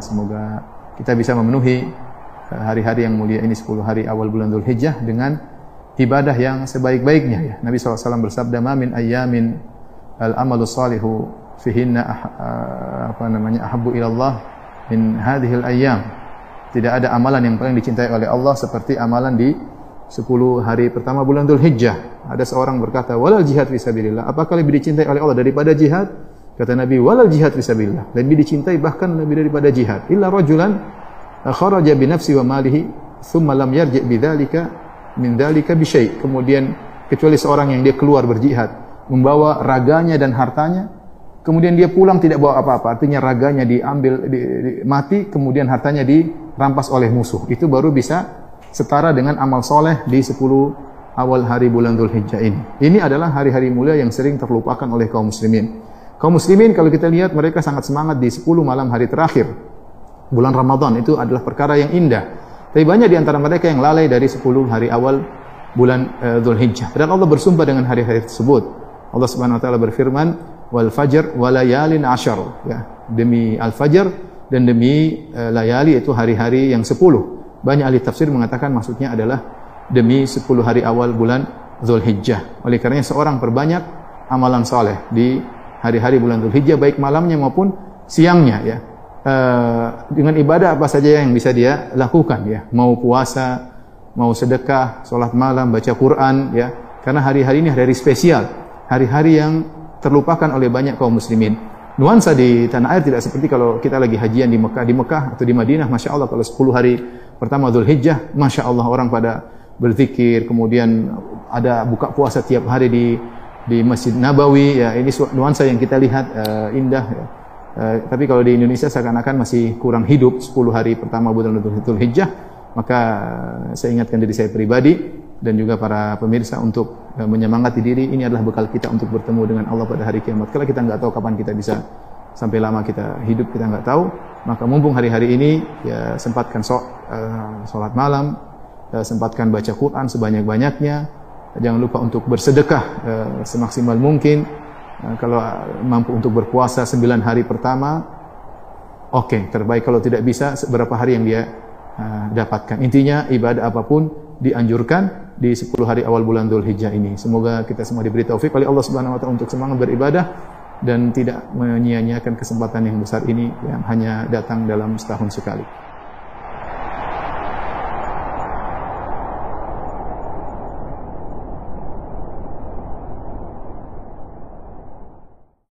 semoga kita bisa memenuhi eh, hari-hari yang mulia ini 10 hari awal bulan Dzulhijjah dengan ibadah yang sebaik-baiknya ya. Nabi SAW bersabda, "Ma min ayyamin al-amalu salihu fihinna ah, ah, apa namanya ahabbu ila Allah min hadhil ayyam." Tidak ada amalan yang paling dicintai oleh Allah seperti amalan di 10 hari pertama bulan Dhul Hijjah. Ada seorang berkata, "Walal jihad fisabilillah." Apakah lebih dicintai oleh Allah daripada jihad? Kata Nabi, "Walal jihad fisabilillah." Lebih dicintai bahkan lebih daripada jihad. Illa rajulan kharaja bi nafsi wa malihi thumma lam yarji' bidzalika min dzalika bi syai'. Kemudian kecuali seorang yang dia keluar berjihad, membawa raganya dan hartanya, kemudian dia pulang tidak bawa apa-apa. Artinya raganya diambil di, di, mati, kemudian hartanya dirampas oleh musuh. Itu baru bisa setara dengan amal soleh di 10 awal hari bulan Dhul Hijjah ini. Ini adalah hari-hari mulia yang sering terlupakan oleh kaum muslimin. Kaum muslimin kalau kita lihat mereka sangat semangat di 10 malam hari terakhir. Bulan Ramadan itu adalah perkara yang indah. Tapi banyak di antara mereka yang lalai dari 10 hari awal bulan uh, Dhul Hijjah. Dan Allah bersumpah dengan hari-hari tersebut. Allah Subhanahu wa taala berfirman, "Wal fajr wa layalin ashar." Ya, demi al-fajr dan demi uh, layali itu hari-hari yang 10. Banyak ahli tafsir mengatakan maksudnya adalah demi 10 hari awal bulan Zulhijjah. Oleh karenanya seorang perbanyak amalan saleh di hari-hari bulan Zulhijjah baik malamnya maupun siangnya ya. E, dengan ibadah apa saja yang bisa dia lakukan ya. Mau puasa, mau sedekah, sholat malam, baca Quran ya. Karena hari-hari ini hari-hari spesial, hari-hari yang terlupakan oleh banyak kaum muslimin. Nuansa di tanah air tidak seperti kalau kita lagi hajian di Mekah. Di Mekah atau di Madinah, Masya Allah kalau 10 hari pertama Dhul Hijjah, Masya Allah orang pada berzikir, kemudian ada buka puasa tiap hari di di Masjid Nabawi, ya ini nuansa yang kita lihat uh, indah. Ya. Uh, tapi kalau di Indonesia seakan-akan masih kurang hidup 10 hari pertama bulan Dhul Hijjah, maka saya ingatkan diri saya pribadi dan juga para pemirsa untuk uh, menyemangati diri ini adalah bekal kita untuk bertemu dengan Allah pada hari kiamat. Kalau kita nggak tahu kapan kita bisa sampai lama kita hidup kita nggak tahu, maka mumpung hari-hari ini ya sempatkan so, uh, sholat malam, uh, sempatkan baca Quran sebanyak-banyaknya, jangan lupa untuk bersedekah uh, semaksimal mungkin. Uh, kalau mampu untuk berpuasa 9 hari pertama, oke okay, terbaik. Kalau tidak bisa, berapa hari yang dia dapatkan. Intinya ibadah apa pun dianjurkan di 10 hari awal bulan Dhul Hijjah ini. Semoga kita semua diberi taufik oleh Allah Subhanahu wa taala untuk semangat beribadah dan tidak menyia-nyiakan kesempatan yang besar ini yang hanya datang dalam setahun sekali.